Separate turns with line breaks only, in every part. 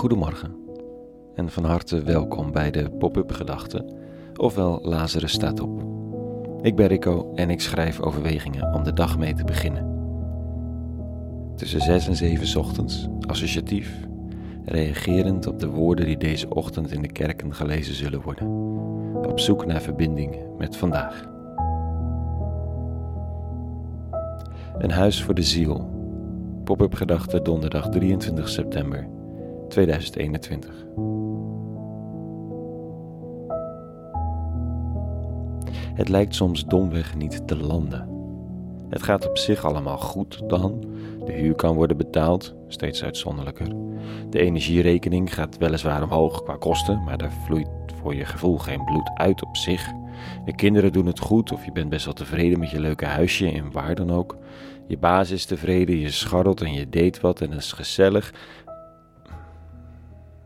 Goedemorgen en van harte welkom bij de Pop-up Gedachten, ofwel Lazarus staat op. Ik ben Rico en ik schrijf overwegingen om de dag mee te beginnen. Tussen 6 en 7 ochtends, associatief, reagerend op de woorden die deze ochtend in de kerken gelezen zullen worden, op zoek naar verbinding met vandaag. Een huis voor de ziel. Pop-up gedachte donderdag 23 september 2021. Het lijkt soms domweg niet te landen. Het gaat op zich allemaal goed dan. De huur kan worden betaald, steeds uitzonderlijker. De energierekening gaat weliswaar omhoog qua kosten, maar daar vloeit voor je gevoel geen bloed uit op zich. De kinderen doen het goed of je bent best wel tevreden met je leuke huisje in waar dan ook. Je baas is tevreden, je scharrelt en je deed wat en het is gezellig.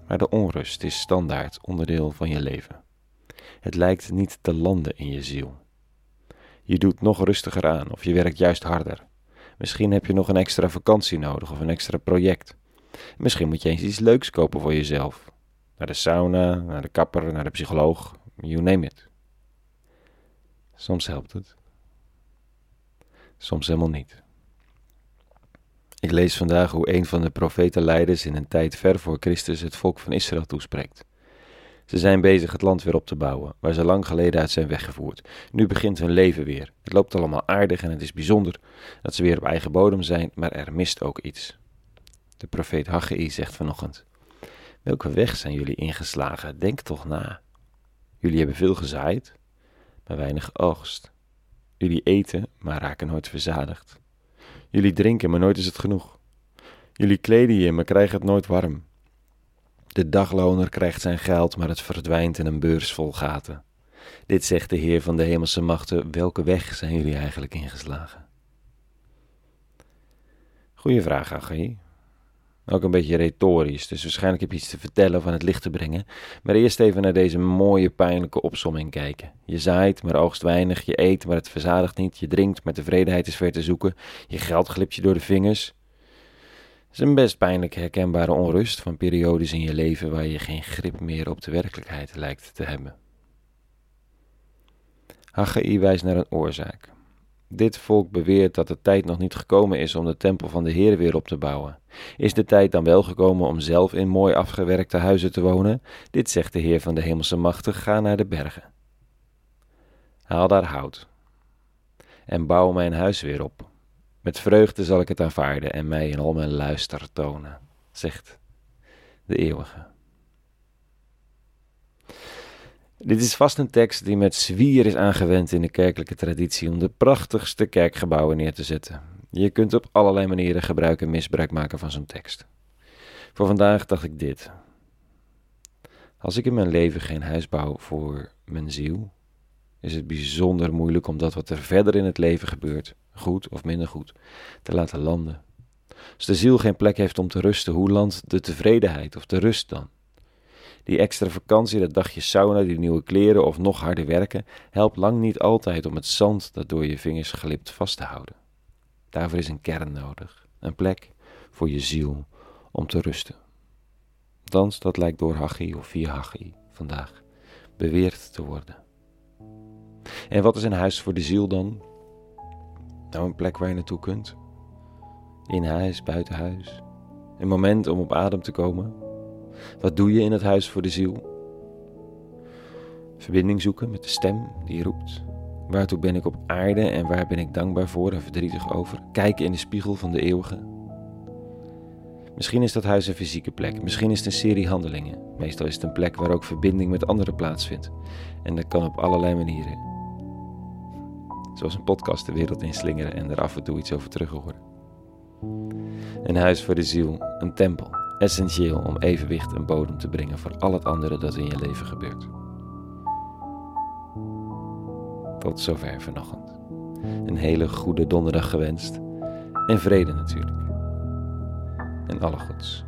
Maar de onrust is standaard onderdeel van je leven. Het lijkt niet te landen in je ziel. Je doet nog rustiger aan of je werkt juist harder. Misschien heb je nog een extra vakantie nodig of een extra project. Misschien moet je eens iets leuks kopen voor jezelf. Naar de sauna, naar de kapper, naar de psycholoog, you name it. Soms helpt het. Soms helemaal niet. Ik lees vandaag hoe een van de profetenleiders in een tijd ver voor Christus het volk van Israël toespreekt. Ze zijn bezig het land weer op te bouwen, waar ze lang geleden uit zijn weggevoerd. Nu begint hun leven weer. Het loopt allemaal aardig en het is bijzonder dat ze weer op eigen bodem zijn, maar er mist ook iets. De profeet Haggai zegt vanochtend: Welke weg zijn jullie ingeslagen? Denk toch na. Jullie hebben veel gezaaid, maar weinig oogst. Jullie eten, maar raken nooit verzadigd. Jullie drinken, maar nooit is het genoeg. Jullie kleden je, maar krijgen het nooit warm. De dagloner krijgt zijn geld, maar het verdwijnt in een beurs vol gaten. Dit zegt de Heer van de hemelse machten: welke weg zijn jullie eigenlijk ingeslagen? Goeie vraag, Aggie. Ook een beetje retorisch, dus waarschijnlijk heb je iets te vertellen of aan het licht te brengen. Maar eerst even naar deze mooie, pijnlijke opsomming kijken. Je zaait, maar oogst weinig. Je eet, maar het verzadigt niet. Je drinkt, maar tevredenheid is ver te zoeken. Je geld glipt je door de vingers. Het is een best pijnlijk herkenbare onrust van periodes in je leven waar je geen grip meer op de werkelijkheid lijkt te hebben. Haggai wijst naar een oorzaak. Dit volk beweert dat de tijd nog niet gekomen is om de tempel van de Heer weer op te bouwen. Is de tijd dan wel gekomen om zelf in mooi afgewerkte huizen te wonen? Dit zegt de Heer van de hemelse machten: ga naar de bergen. Haal daar hout en bouw mijn huis weer op. Met vreugde zal ik het aanvaarden en mij in al mijn luister tonen, zegt de eeuwige. Dit is vast een tekst die met zwier is aangewend in de kerkelijke traditie om de prachtigste kerkgebouwen neer te zetten. Je kunt op allerlei manieren gebruik en misbruik maken van zo'n tekst. Voor vandaag dacht ik dit. Als ik in mijn leven geen huis bouw voor mijn ziel, is het bijzonder moeilijk om dat wat er verder in het leven gebeurt, goed of minder goed, te laten landen. Als de ziel geen plek heeft om te rusten, hoe landt de tevredenheid of de rust dan? Die extra vakantie, dat dagje sauna, die nieuwe kleren of nog harder werken, helpt lang niet altijd om het zand dat door je vingers glipt vast te houden. Daarvoor is een kern nodig, een plek voor je ziel om te rusten. Dans dat lijkt door Haggai of via Haggai vandaag beweerd te worden. En wat is een huis voor de ziel dan? Nou, een plek waar je naartoe kunt. In huis, buiten huis. Een moment om op adem te komen. Wat doe je in het huis voor de ziel? Verbinding zoeken met de stem die roept. Waartoe ben ik op aarde en waar ben ik dankbaar voor en verdrietig over? Kijken in de spiegel van de eeuwige. Misschien is dat huis een fysieke plek, misschien is het een serie handelingen. Meestal is het een plek waar ook verbinding met anderen plaatsvindt. En dat kan op allerlei manieren. Zoals een podcast de wereld inslingeren en er af en toe iets over terug horen. Een huis voor de ziel, een tempel, essentieel om evenwicht en bodem te brengen voor al het andere dat in je leven gebeurt. Tot zover vanochtend. Een hele goede donderdag gewenst. En vrede natuurlijk. En alle goeds.